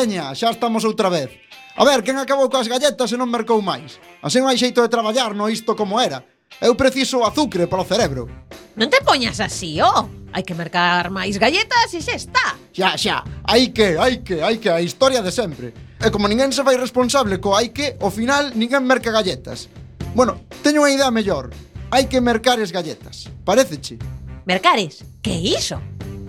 Veña, xa estamos outra vez. A ver, quen acabou coas galletas e non mercou máis? Así non hai xeito de traballar no isto como era. Eu preciso azucre para o cerebro. Non te poñas así. Oh. Hai que mercar máis galletas e xa está. Xa, xa. Hai que, hai que, hai que, a historia de sempre. E como ninguén se vai responsable co hai que, ao final ninguén merca galletas. Bueno, teño unha idea mellor. Hai que mercares galletas. Pareceche? Mercares? Que iso?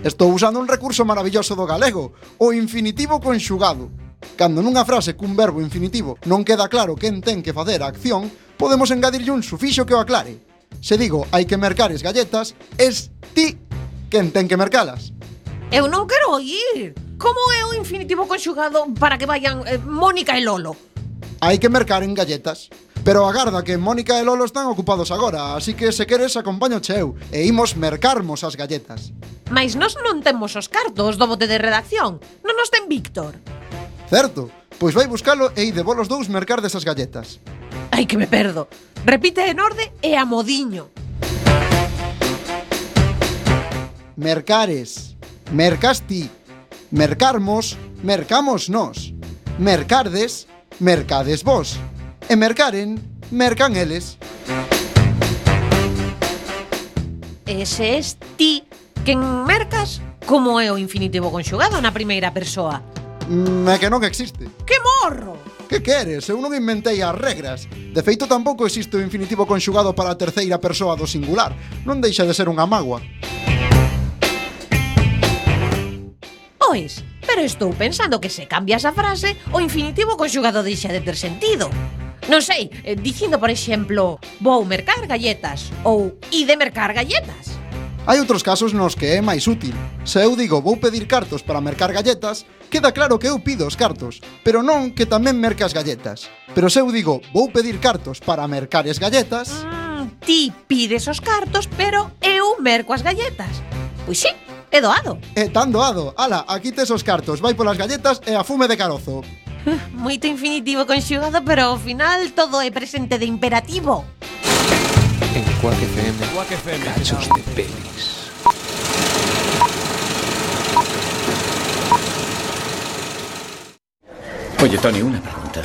Estou usando un recurso maravilloso do galego, o infinitivo conxugado. Cando nunha frase cun verbo infinitivo non queda claro quen ten que facer a acción, podemos engadirlle un sufixo que o aclare. Se digo hai que mercar as galletas, es ti quen ten que mercalas. Eu non quero oír. Como é o infinitivo conxugado para que vayan eh, Mónica e Lolo? Hai que mercar en galletas. Pero agarda que Mónica e Lolo están ocupados agora, así que se queres acompaño cheu e imos mercarmos as galletas. Mais nós non temos os cartos do bote de redacción, non nos ten Víctor. Certo, pois vai buscalo e ide vos dous mercar desas galletas. Ai que me perdo. Repite en orde e a modiño. Mercares, mercas ti, mercarmos, mercamos nós, mercardes, mercades vos. E mercaren, mercan eles. Ese es ti quen mercas como é o infinitivo conxugado na primeira persoa. Mm, é que non existe. Que morro! Que queres? Eu non inventei as regras. De feito, tampouco existe o infinitivo conxugado para a terceira persoa do singular. Non deixa de ser unha magua. Pois, pero estou pensando que se cambias a frase, o infinitivo conxugado deixa de ter sentido. Non sei, eh, dicindo, por exemplo, vou mercar galletas ou ide mercar galletas. Hai outros casos nos que é máis útil. Se eu digo vou pedir cartos para mercar galletas, queda claro que eu pido os cartos, pero non que tamén mercas galletas. Pero se eu digo vou pedir cartos para mercar as galletas... Mm, ti pides os cartos, pero eu merco as galletas. Pois sí, é doado. É tan doado. Ala, aquí tes os cartos, vai polas galletas e a fume de carozo. Moito infinitivo conxugado, pero ao final todo é presente de imperativo. En Quack FM, Quack FM. cachos de pelis. Oye, Tony, una pregunta.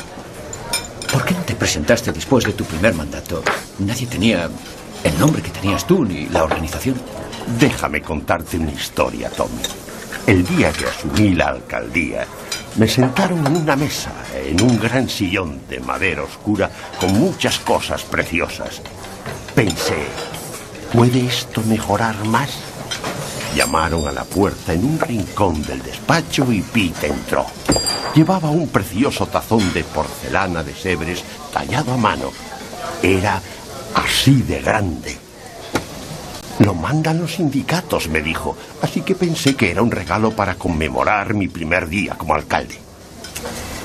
¿Por qué no te presentaste después de tu primer mandato? Nadie tenía el nombre que tenías tú ni la organización. Déjame contarte una historia, Tommy. El día que asumí la alcaldía, me sentaron en una mesa, en un gran sillón de madera oscura, con muchas cosas preciosas. Pensé, ¿puede esto mejorar más? Llamaron a la puerta en un rincón del despacho y Pete entró. Llevaba un precioso tazón de porcelana de Sebres tallado a mano. Era así de grande. Lo mandan los sindicatos, me dijo, así que pensé que era un regalo para conmemorar mi primer día como alcalde.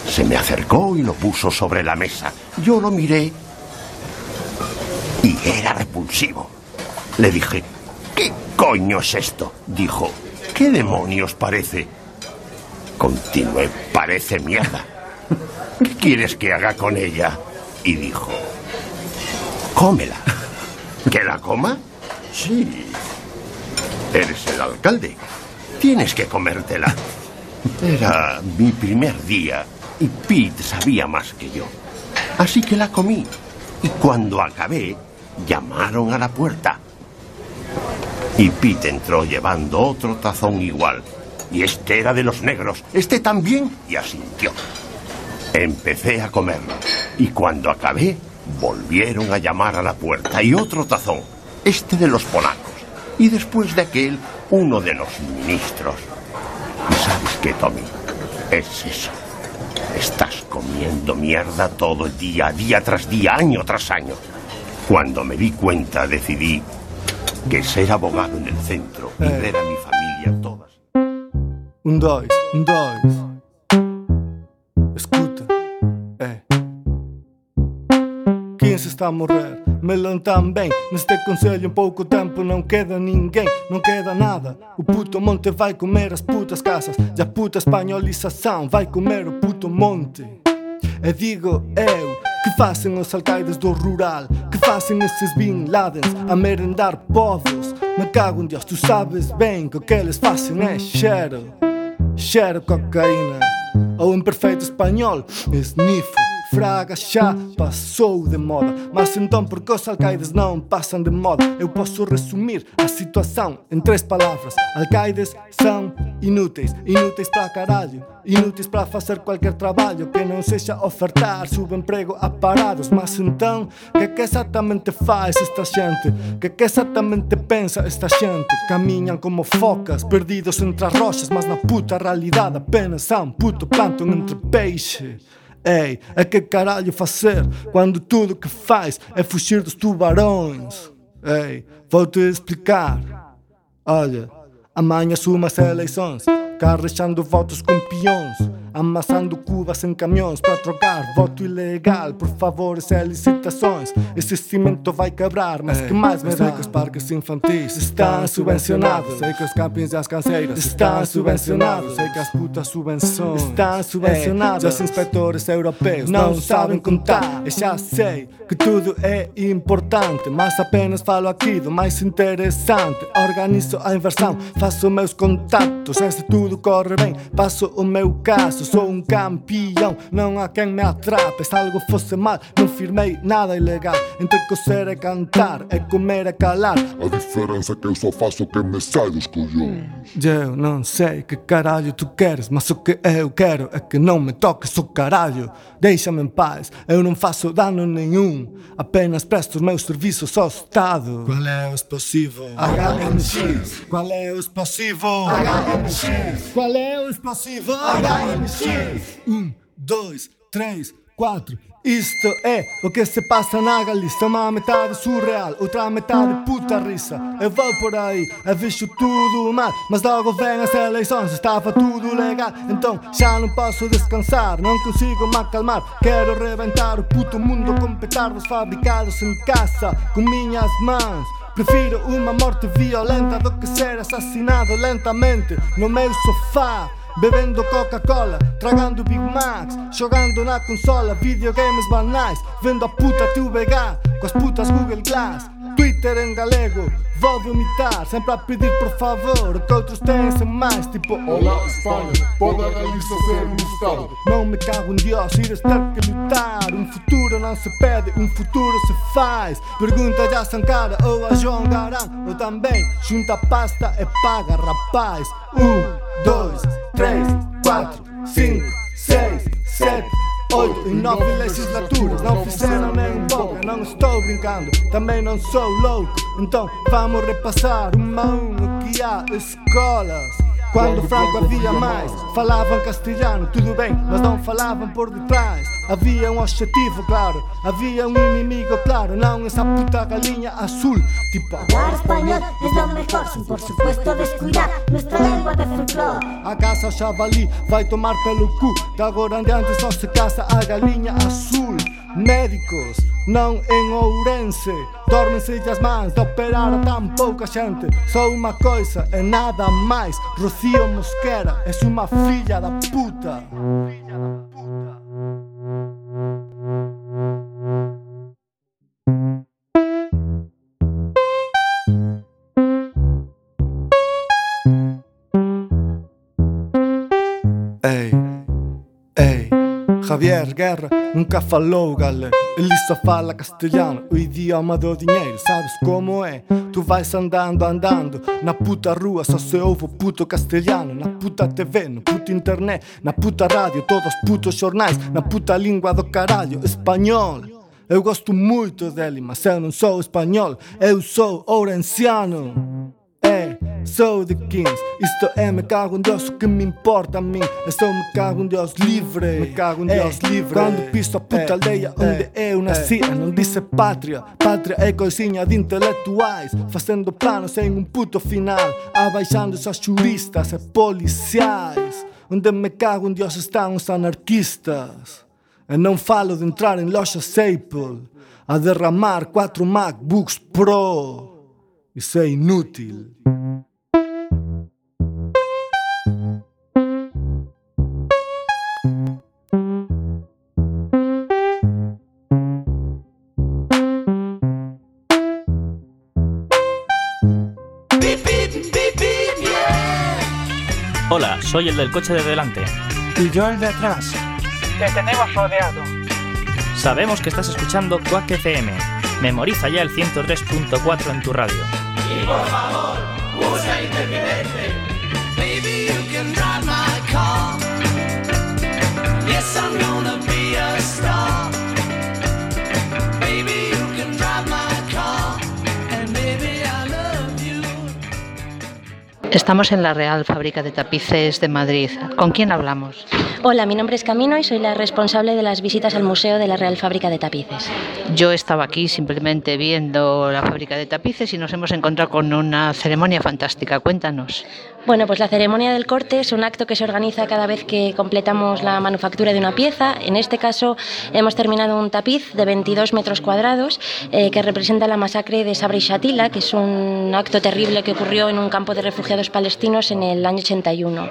Se me acercó y lo puso sobre la mesa. Yo lo miré y era repulsivo. Le dije, ¿qué coño es esto? Dijo, ¿qué demonios parece? Continué, parece mierda. ¿Qué quieres que haga con ella? Y dijo, cómela. ¿Que la coma? Sí. Eres el alcalde. Tienes que comértela. Era mi primer día y Pete sabía más que yo. Así que la comí. Y cuando acabé, llamaron a la puerta. Y Pete entró llevando otro tazón igual. Y este era de los negros. Este también. Y asintió. Empecé a comerlo. Y cuando acabé, volvieron a llamar a la puerta. Y otro tazón. Este de los polacos. Y después de aquel, uno de los ministros. ¿Y sabes qué, Tommy? Es eso. Estás comiendo mierda todo el día, día tras día, año tras año. Cuando me di cuenta, decidí que ser abogado en el centro y ver a mi familia todas. Um, dois, um, dois. Escuta, é. 15 está a morrer, Melão também. Neste conselho, em pouco tempo não queda ninguém, não queda nada. O puto monte vai comer as putas casas, e a puta espanholização vai comer o puto monte. E digo eu, que fazem os alcaides do rural, que fazem esses Bin Ladens a merendar povos. Me cago em Deus, tu sabes bem que o que eles fazem é cheiro. Cheiro cocaína ou en perfeito español Snifo Fraga já passou de moda, mas então porque os alcaides não passam de moda, eu posso resumir a situação em três palavras: alcaides são inúteis, inúteis pra caralho, inúteis pra fazer qualquer trabalho que não seja ofertar subemprego a parados. Mas então, que que exatamente faz esta gente? Que que exatamente pensa esta gente? Caminham como focas, perdidos entre as rochas, mas na puta realidade apenas são puto plâncton entre peixe. Ei, é que caralho facer quando tudo que faz é fugir dos tubarões? Ei, vou-te explicar. Olha, amanhã suma as eleições, carrechando votos com peões. Amassando cubas em caminhões para trocar voto ilegal por favores e licitações. Esse cimento vai quebrar, mas que mais me sei que os parques infantis estão subvencionados. Sei que os campings e as canseiras estão subvencionados. Sei que as putas subvenções estão subvencionadas. Os inspectores europeus não sabem contar. E já sei que tudo é importante, mas apenas falo aqui do mais interessante. Organizo a inversão, faço meus contatos. E se tudo corre bem, passo o meu caso. Sou um campeão, não há quem me atrape. Se algo fosse mal, não firmei nada ilegal. Entre coser e cantar, é comer e calar. A diferença é que eu só faço o que me sai dos colhões. Eu não sei que caralho tu queres, mas o que eu quero é que não me toques o caralho. Deixa-me em paz, eu não faço dano nenhum. Apenas presto os meus serviços ao Estado. Qual é o explosivo? HMX. Qual é o explosivo? HMX. Qual é o explosivo? HMX. Um, dois, três, quatro. Isto é o que se passa na Galícia Uma metade surreal, outra metade puta risa. Eu vou por aí, eu vejo tudo mal Mas logo vem as eleições, estava tudo legal. Então já não posso descansar, não consigo me acalmar. Quero reventar o puto mundo com petardos fabricados em casa Com minhas mãos. Prefiro uma morte violenta do que ser assassinado lentamente no meu sofá Bebendo Coca-Cola, tragando Big Macs Jogando na consola, videogames banais Vendo a puta TVG, com as putas Google Glass. Twitter em galego, vou vomitar Sempre a pedir por favor, que outros têm sem mais Tipo, Olá, Espanha, pode a Galícia ser um Estado? não me cago em Deus, ires ter que lutar Um futuro não se pede, um futuro se faz. Pergunta a Sankara ou a João Garão Ou também, junta pasta e paga rapaz. Um, dois, três, quatro, cinco, seis, sete Oito. E nove legislaturas não fizeram nem um Eu não estou brincando, também não sou louco. Então vamos repassar uma uma que há escolas. Quando Franco havia mais, falavam castelhano, tudo bem, mas não falavam por detrás. Havia um objetivo claro, havia um inimigo claro Não essa puta galinha azul Tipo hablar español es lo mejor Sin por supuesto descuidar nuestra lengua de folclore. A caça o javali vai tomar pelo cu De agora em diante só se caça a galinha azul. Médicos, não em Ourense Dormem-se as mãos de operar a tão pouca gente Só uma coisa é nada mais Rocío Mosquera, és uma filha da puta. Filla da puta. Javier Guerra nunca falou galego Ele só fala castelhano, o idioma do dinheiro. Sabes como é? Tu vais andando, andando Na puta rua só se ouve puto castelhano. Na puta TV, no puto internet Na puta rádio, todos os putos jornais Na puta língua do caralho, espanhol. Eu gosto muito dele, mas eu não sou espanhol Eu sou ourenciano É, sou de 15 Isto é, me cago em Deus, o que me importa a mim. Eu sou, me cago em Deus, livre. Me cago em Deus, livre. Quando piso a puta é, aldeia onde é, eu nasci. É. Não disse pátria, pátria é coisinha de intelectuais. Fazendo planos sem um puto final. Abaixando os juristas e policiais. Onde me cago em Deus estão os anarquistas. Eu não falo de entrar em lojas Apple. A derramar quatro MacBooks Pro. Isso é inútil. Hola, soy el del coche de delante. Y yo el de atrás. Te tenemos rodeado. Sabemos que estás escuchando Quack FM. Memoriza ya el 103.4 en tu radio. Baby, you can drive my car. Yes, I'm gonna be a star. Estamos en la Real Fábrica de Tapices de Madrid. ¿Con quién hablamos? Hola, mi nombre es Camino y soy la responsable de las visitas al Museo de la Real Fábrica de Tapices. Yo estaba aquí simplemente viendo la fábrica de tapices y nos hemos encontrado con una ceremonia fantástica. Cuéntanos. Bueno, pues la ceremonia del corte es un acto que se organiza cada vez que completamos la manufactura de una pieza. En este caso hemos terminado un tapiz de 22 metros cuadrados eh, que representa la masacre de Sabra y Shatila, que es un acto terrible que ocurrió en un campo de refugiados palestinos en el año 81.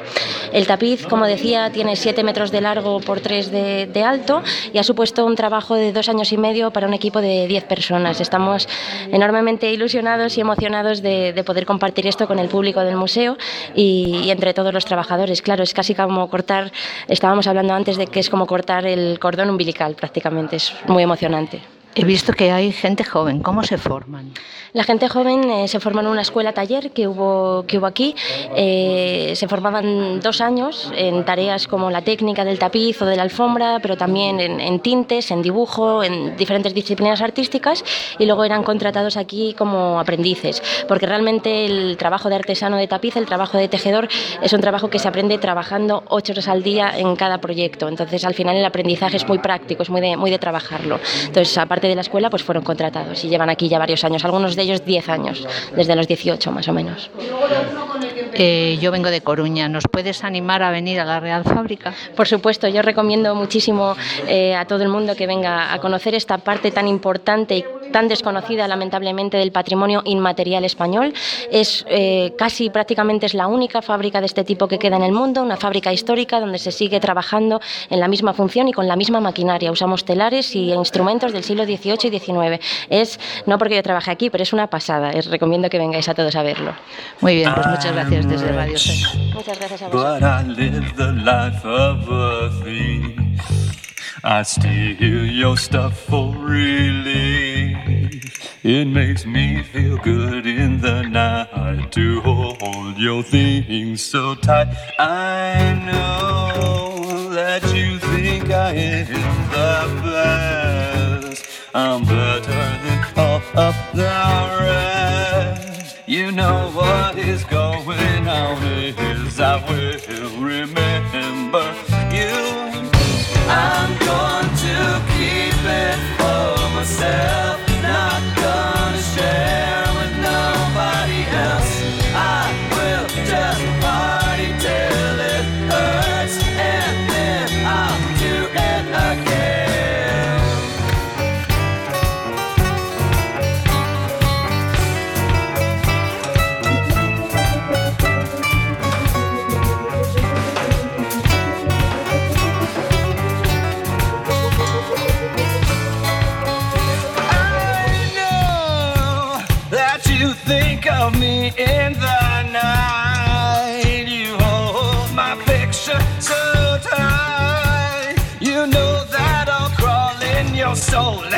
El tapiz, como decía, tiene 7 metros de largo por 3 de, alto y ha supuesto un trabajo de dos años y medio para un equipo de 10 personas. Estamos enormemente ilusionados y emocionados de, de poder compartir esto con el público del museo y, y, entre todos los trabajadores. Claro, es casi como cortar, estábamos hablando antes de que es como cortar el cordón umbilical prácticamente, es muy emocionante. He visto que hay gente joven. ¿Cómo se forman? La gente joven eh, se forma en una escuela taller que hubo, que hubo aquí. Eh, se formaban dos años en tareas como la técnica del tapiz o de la alfombra, pero también en, en, tintes, en dibujo, en diferentes disciplinas artísticas y luego eran contratados aquí como aprendices, porque realmente el trabajo de artesano de tapiz, el trabajo de tejedor, es un trabajo que se aprende trabajando ocho horas al día en cada proyecto. Entonces al final el aprendizaje es muy práctico, es muy de, muy de trabajarlo. Entonces aparte de la escuela pues fueron contratados y llevan aquí ya varios años, algunos de ellos 10 años, desde los 18 más o menos. Eh, yo vengo de Coruña, ¿nos puedes animar a venir a la Real Fábrica? Por supuesto, yo recomiendo muchísimo eh, a todo el mundo que venga a conocer esta parte tan importante y tan desconocida lamentablemente del patrimonio inmaterial español. Es eh, casi prácticamente es la única fábrica de este tipo que queda en el mundo, una fábrica histórica donde se sigue trabajando en la misma función y con la misma maquinaria. Usamos telares y instrumentos del siglo XVIII y XIX. Es, no porque yo trabajé aquí, pero es una pasada. Les recomiendo que vengáis a todos a verlo. Muy bien, pues muchas gracias desde Radio Sena. Muchas gracias a But I live the life of a thief. I steal your stuff for relief. It makes me feel good in the night to hold your things so tight. I know that you think I am the best. Um, soul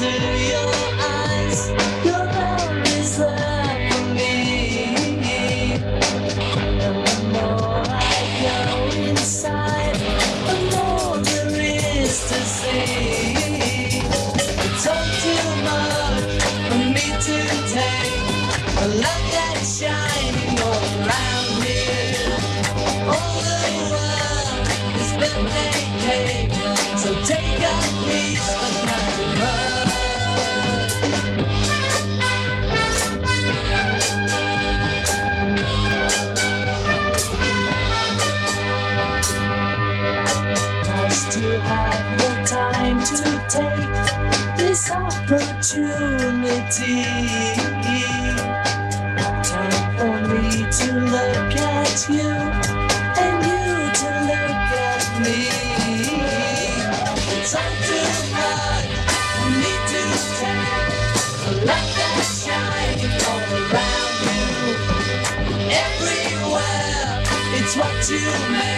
city. opportunity. Time for me to look at you and you to look at me. Time to hug, me to stand. The light that's shining all around you. Everywhere, it's what you make.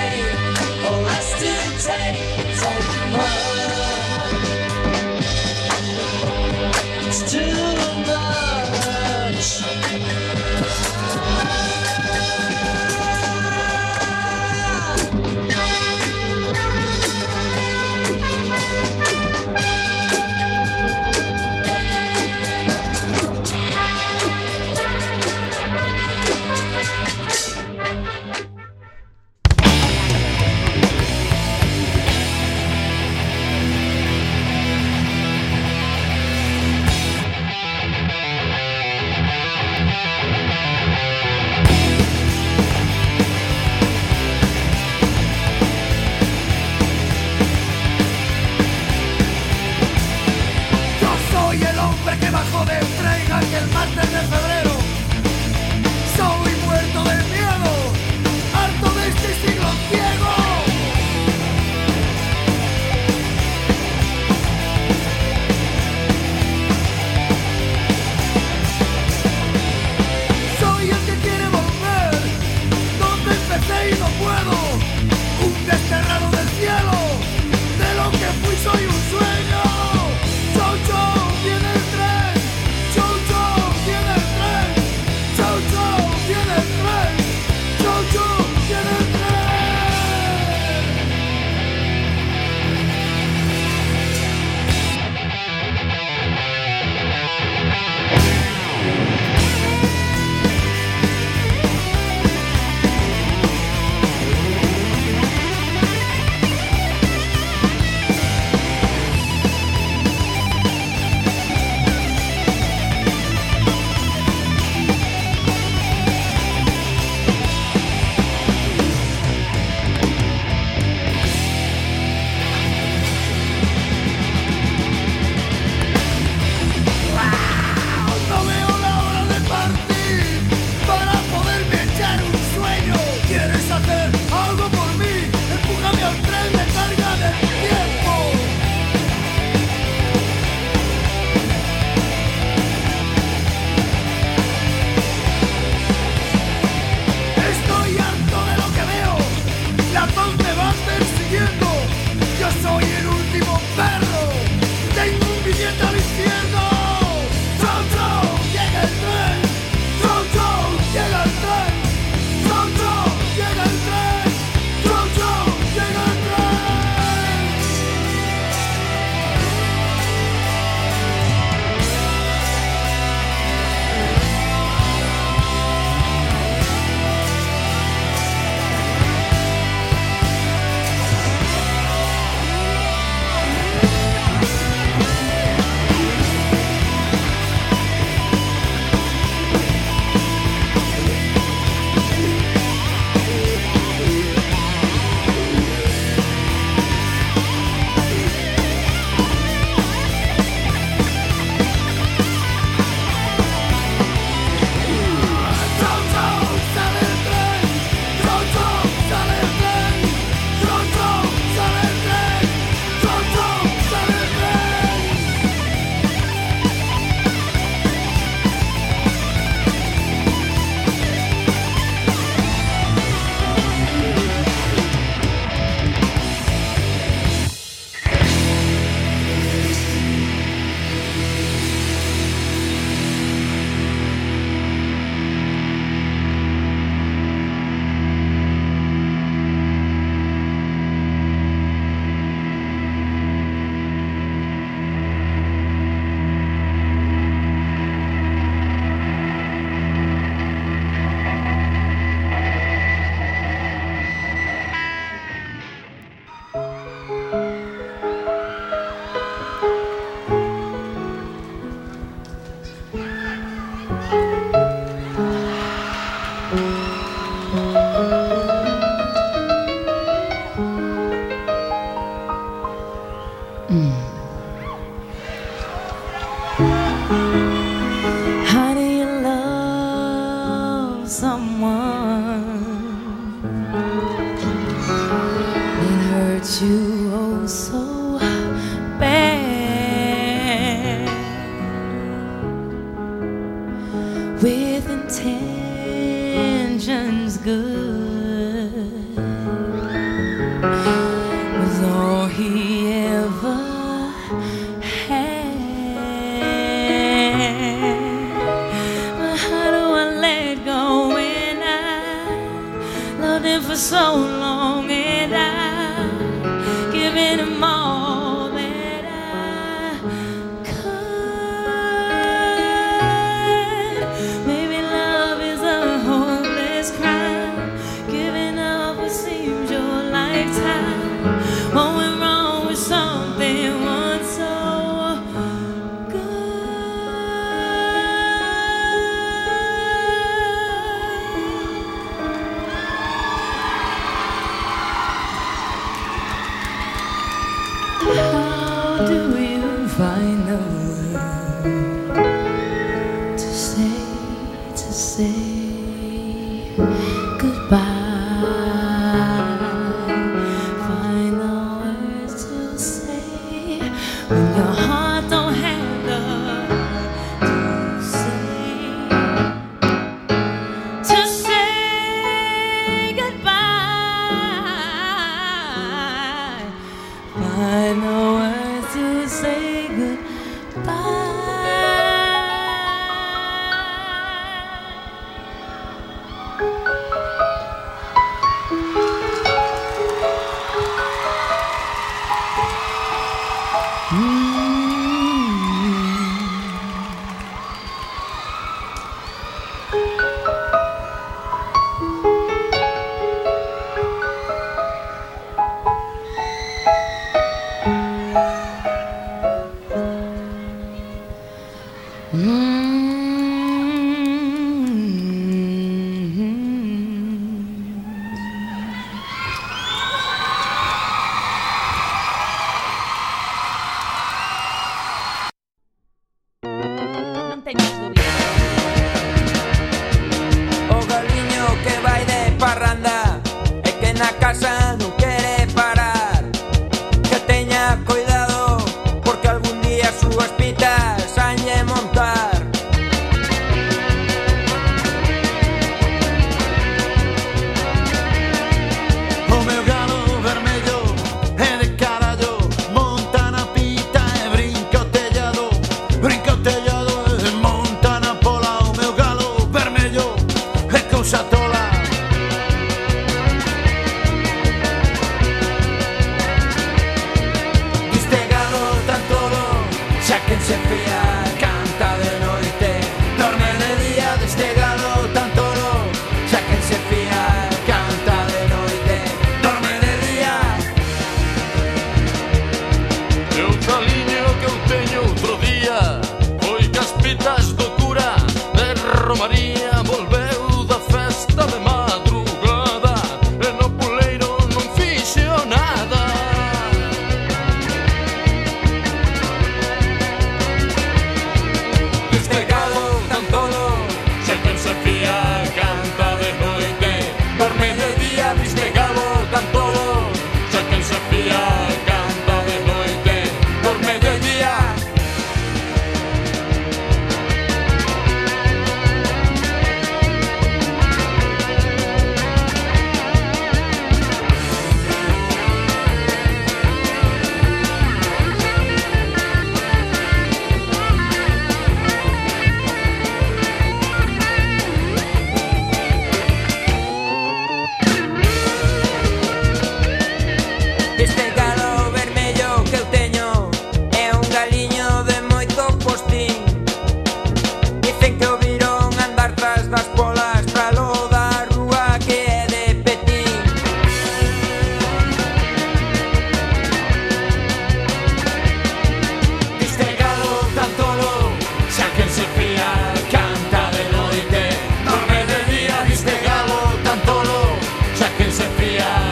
se fía.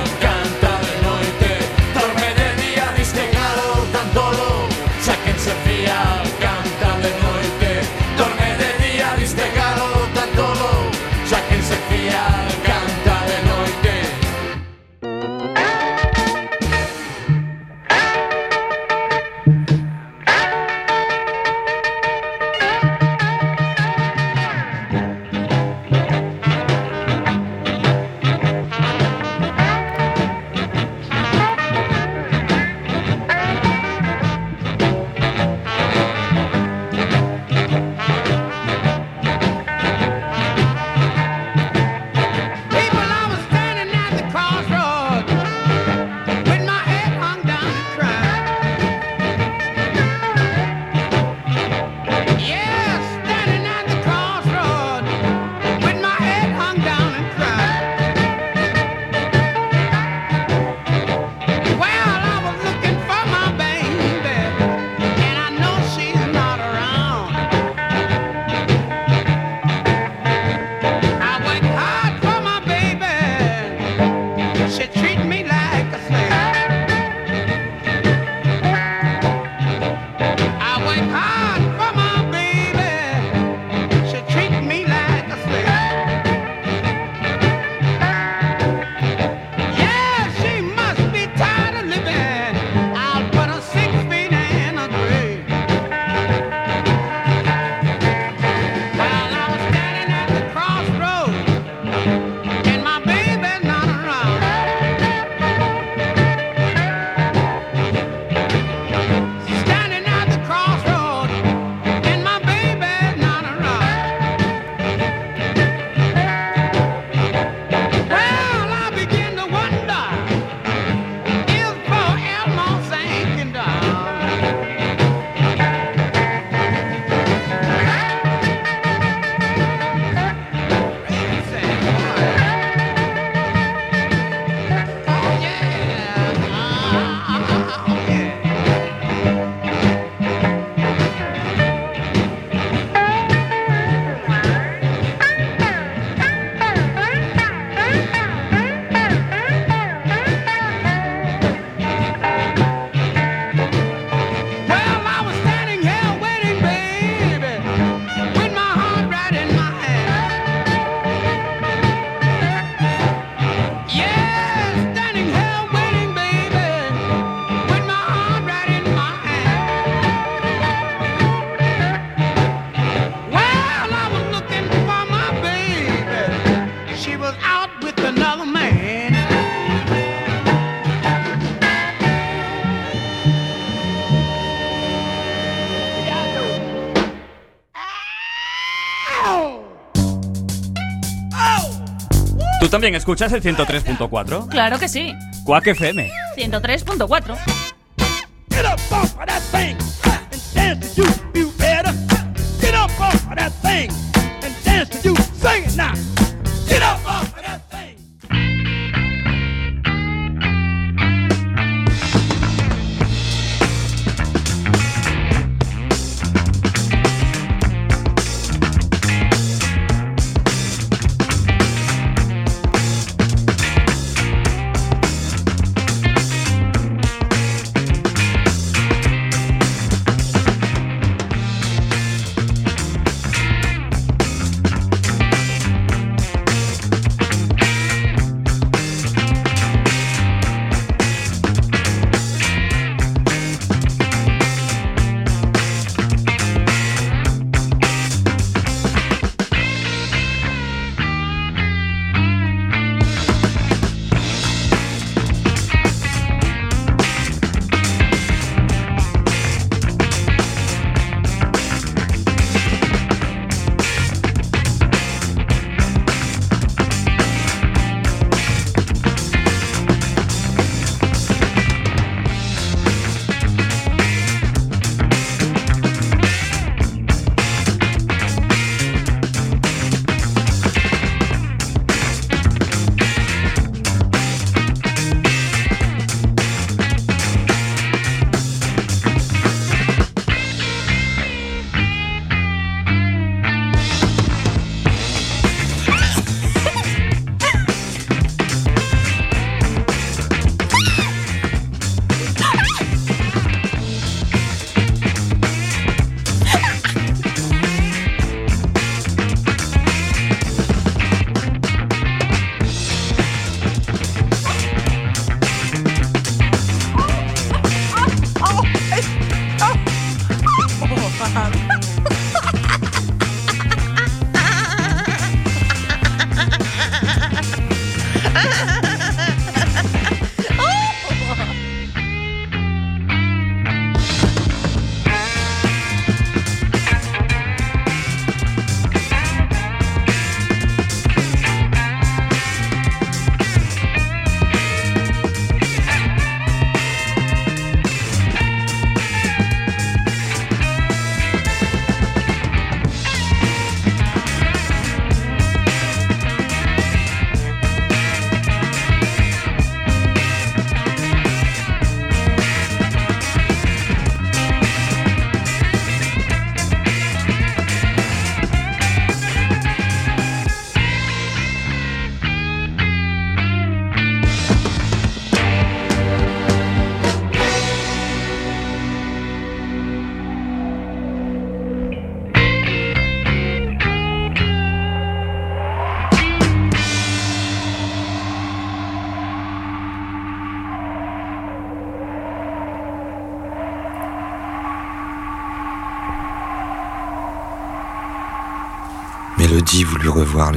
También escuchas el 103.4? Claro que sí. Quack FM. 103.4.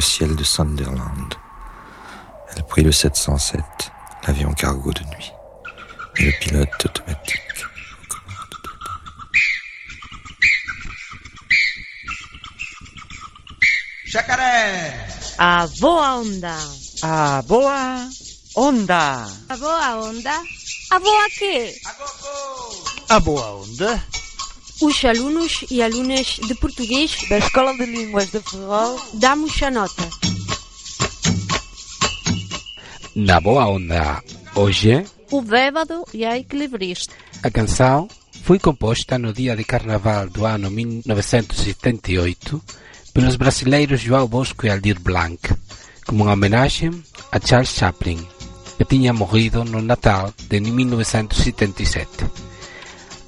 ciel de Sunderland. Elle prit le 707, l'avion cargo de nuit, et le pilote automatique. Jacaré! A boa onda. A boa onda! A boa onda? A boa quê? A boa onda! Os alunos e alunas de português da Escola de Línguas de Ferrol damos a nota. Na boa onda, hoje O bêbado e a equilibrista. a canção foi composta no dia de carnaval do ano 1978 pelos brasileiros João Bosco e Aldir Blanc, como uma homenagem a Charles Chaplin, que tinha morrido no Natal de 1977.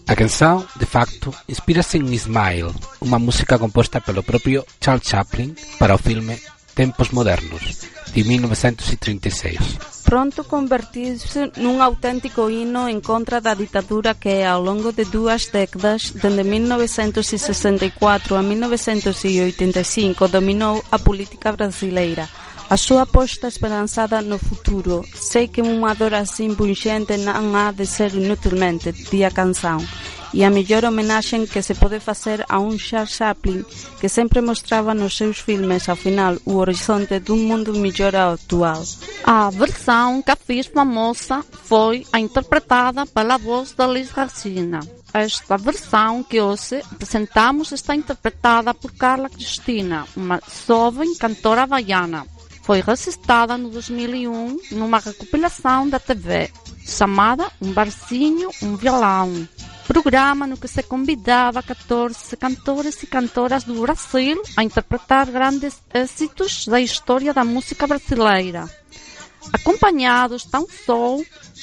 A canção, de facto, inspira-se em Smile, uma música composta pelo próprio Charles Chaplin para o filme Tempos Modernos, de 1936. Pronto convertirse num autêntico hino em contra da ditadura que, ao longo de duas décadas, desde 1964 a 1985, dominou a política brasileira. A súa aposta esperanzada no futuro. Sei que unha dor así punxente non há de ser inutilmente, di a canção. e a mellor homenaxe que se pode facer a un Charles Chaplin que sempre mostraba nos seus filmes ao final o horizonte dun mundo mellor ao actual. A versão que a fez famosa foi a interpretada pela voz da Liz Garcina. Esta versão que hoje apresentamos está interpretada por Carla Cristina, uma jovem cantora havaiana. Foi registrada no 2001 numa recopilação da TV chamada Um Barzinho, Um Violão. Programa no que se convidava 14 cantores e cantoras do Brasil a interpretar grandes êxitos da história da música brasileira acompanhados tão só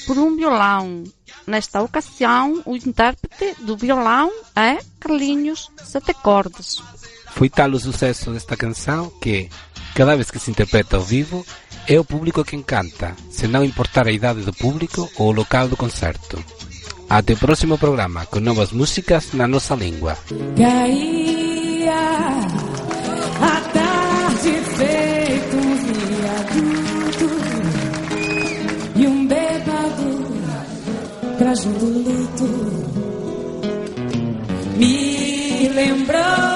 por um violão. Nesta ocasião, o intérprete do violão é Carlinhos Sete Cordas. Foi tal o sucesso desta canção que, cada vez que se interpreta ao vivo, é o público quem canta, se não importar a idade do público ou o local do concerto. Até o próximo programa con novas músicas na nosa língua. Caía a tarde feito um viaduto e um bêbado trajando luto me lembrou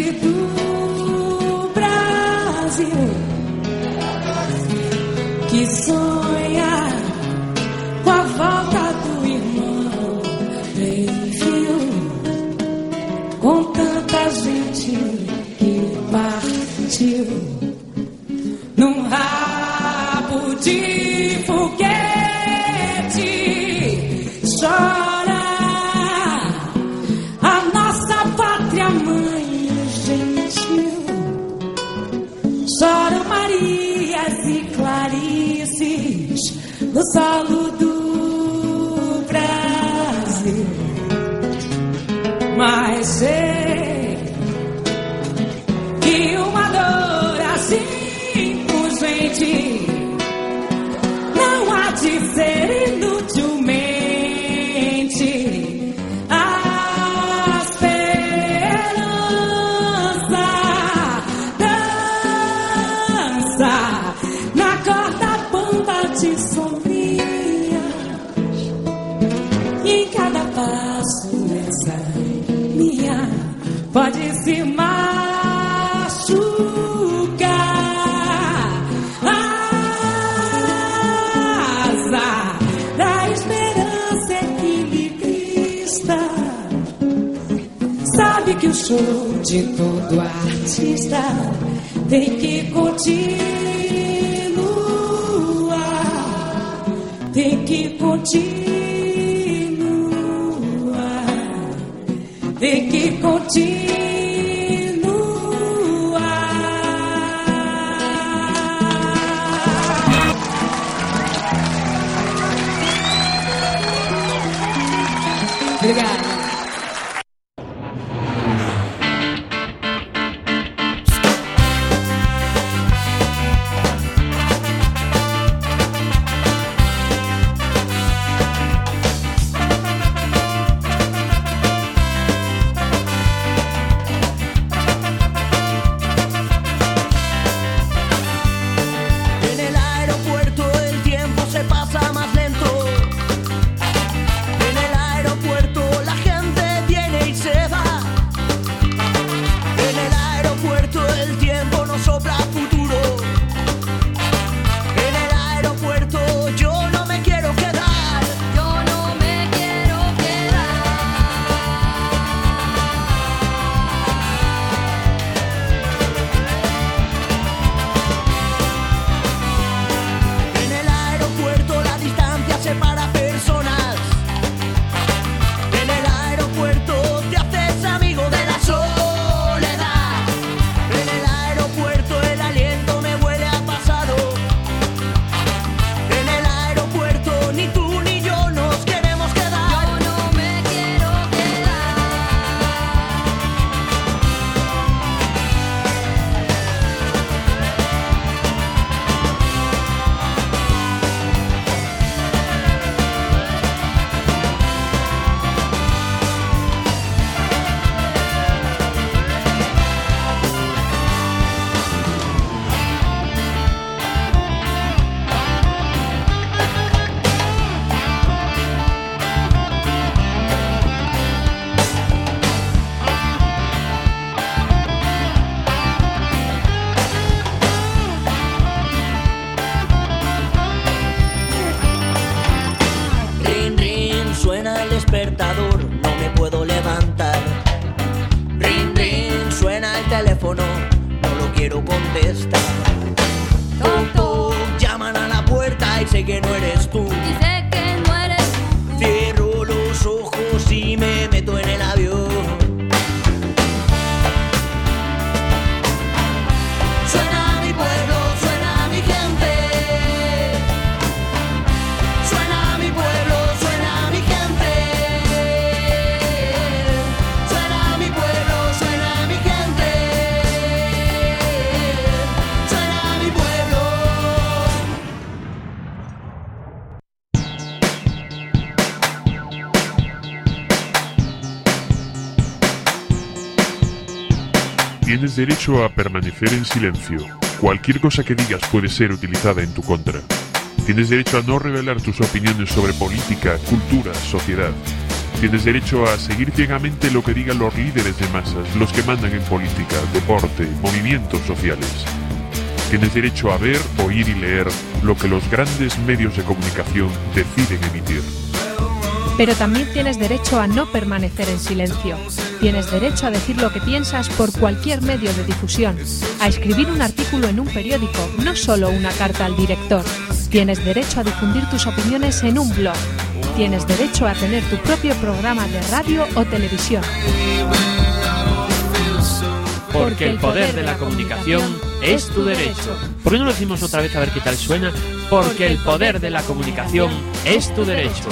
do Brasil. Que sonha com a volta do irmão em fio com tanta gente que partiu num rabo de foguete solo do Brasil. Mas sei que uma dor assim urgente de todo artista tem que continuar tem que continuar tem que continuar. Tienes derecho a permanecer en silencio. Cualquier cosa que digas puede ser utilizada en tu contra. Tienes derecho a no revelar tus opiniones sobre política, cultura, sociedad. Tienes derecho a seguir ciegamente lo que digan los líderes de masas, los que mandan en política, deporte, movimientos sociales. Tienes derecho a ver, oír y leer lo que los grandes medios de comunicación deciden emitir. Pero también tienes derecho a no permanecer en silencio. Tienes derecho a decir lo que piensas por cualquier medio de difusión, a escribir un artículo en un periódico, no solo una carta al director. Tienes derecho a difundir tus opiniones en un blog. Tienes derecho a tener tu propio programa de radio o televisión. Porque el poder de la comunicación es tu derecho. ¿Por qué no lo decimos otra vez a ver qué tal suena? Porque el poder de la comunicación es tu derecho.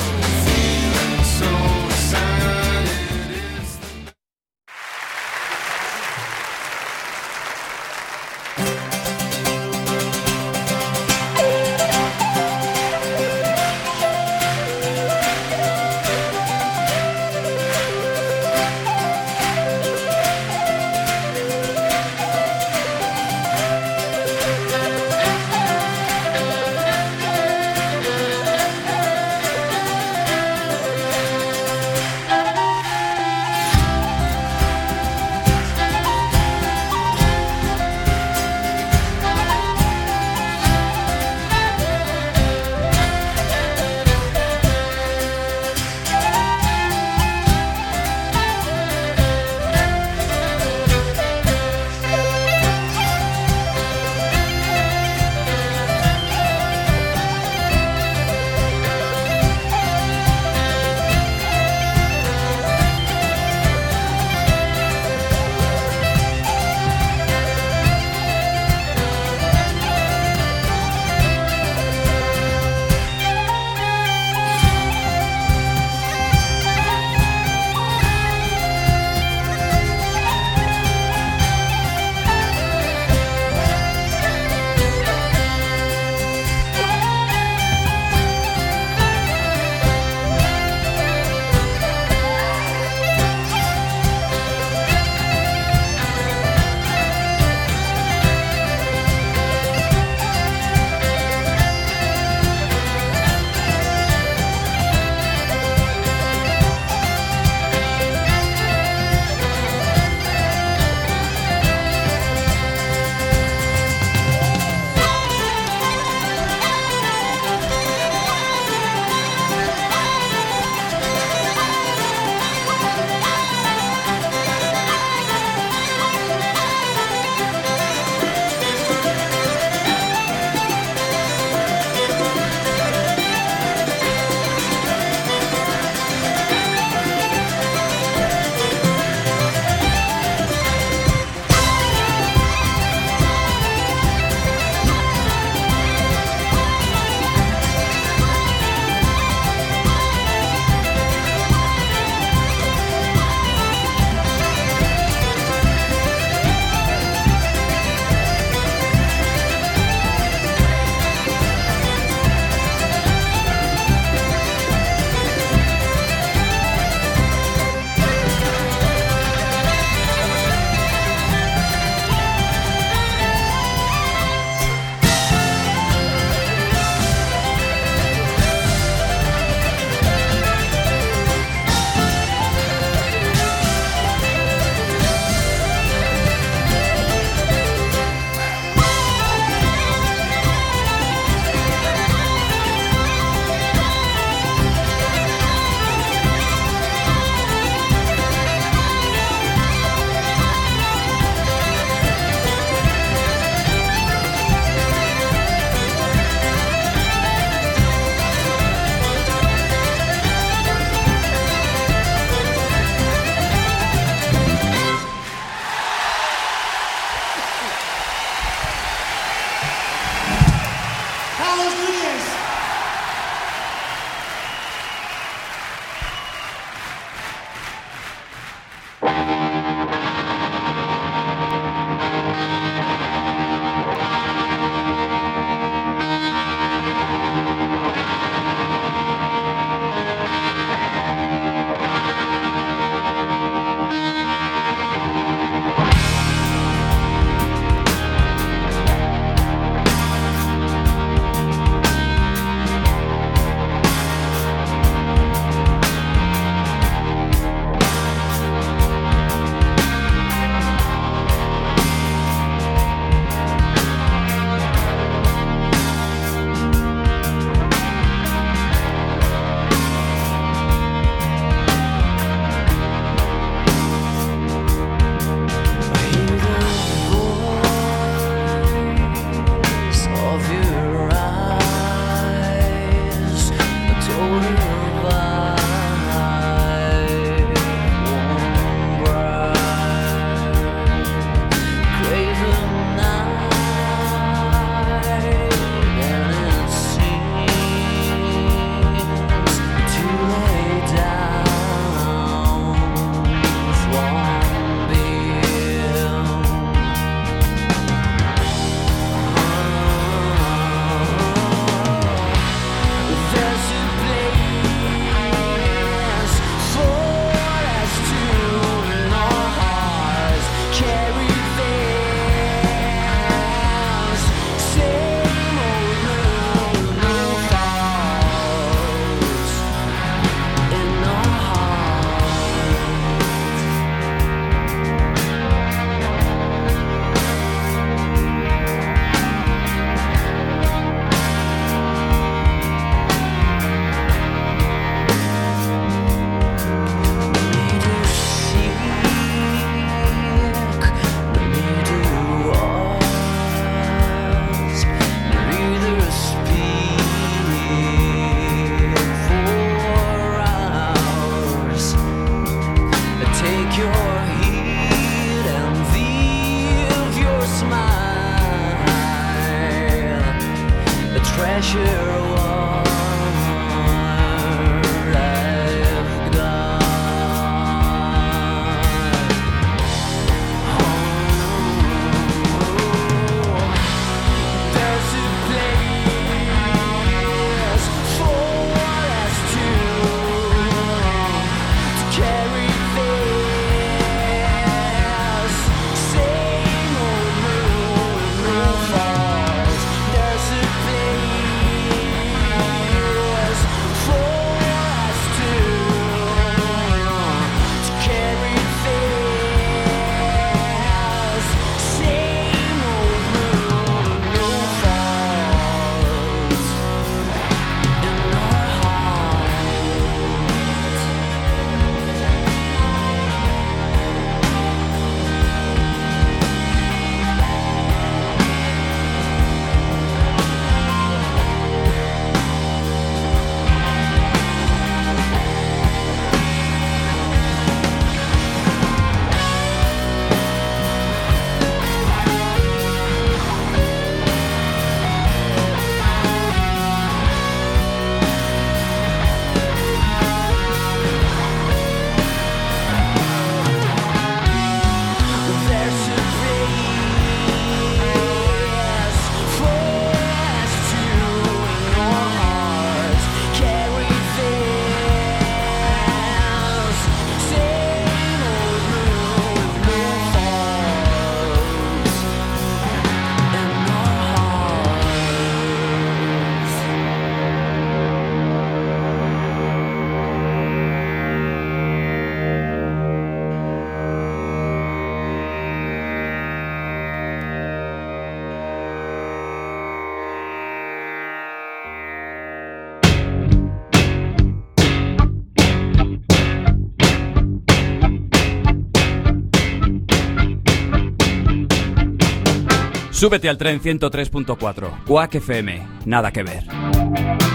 Súbete al tren 103.4. Quack FM. Nada que ver.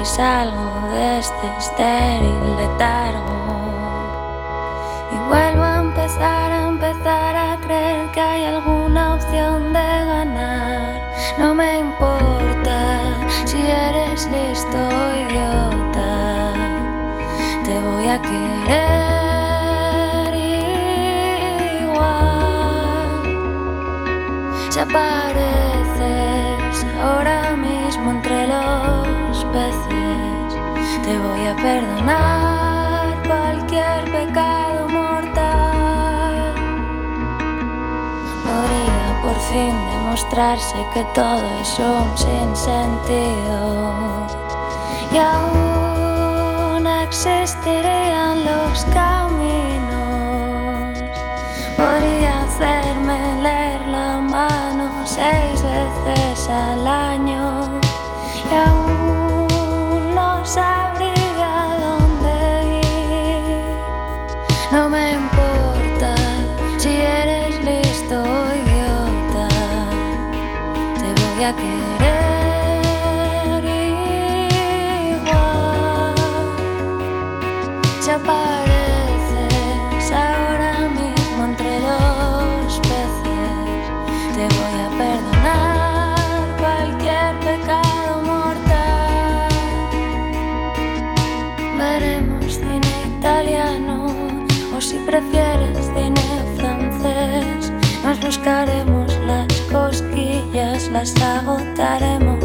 Y salgo de este estéril letargo y vuelvo a empezar a empezar a creer que hay alguna opción de ganar. No me importa si eres listo idiota, te voy a querer. Si apareces ahora mismo entre los peces, te voy a perdonar cualquier pecado mortal. Podría por fin demostrarse que todo es un sinsentido y aún existirían los caminos. Podría hacerme leer la mano seis veces al año buscaremos las cosquillas, las agotaremos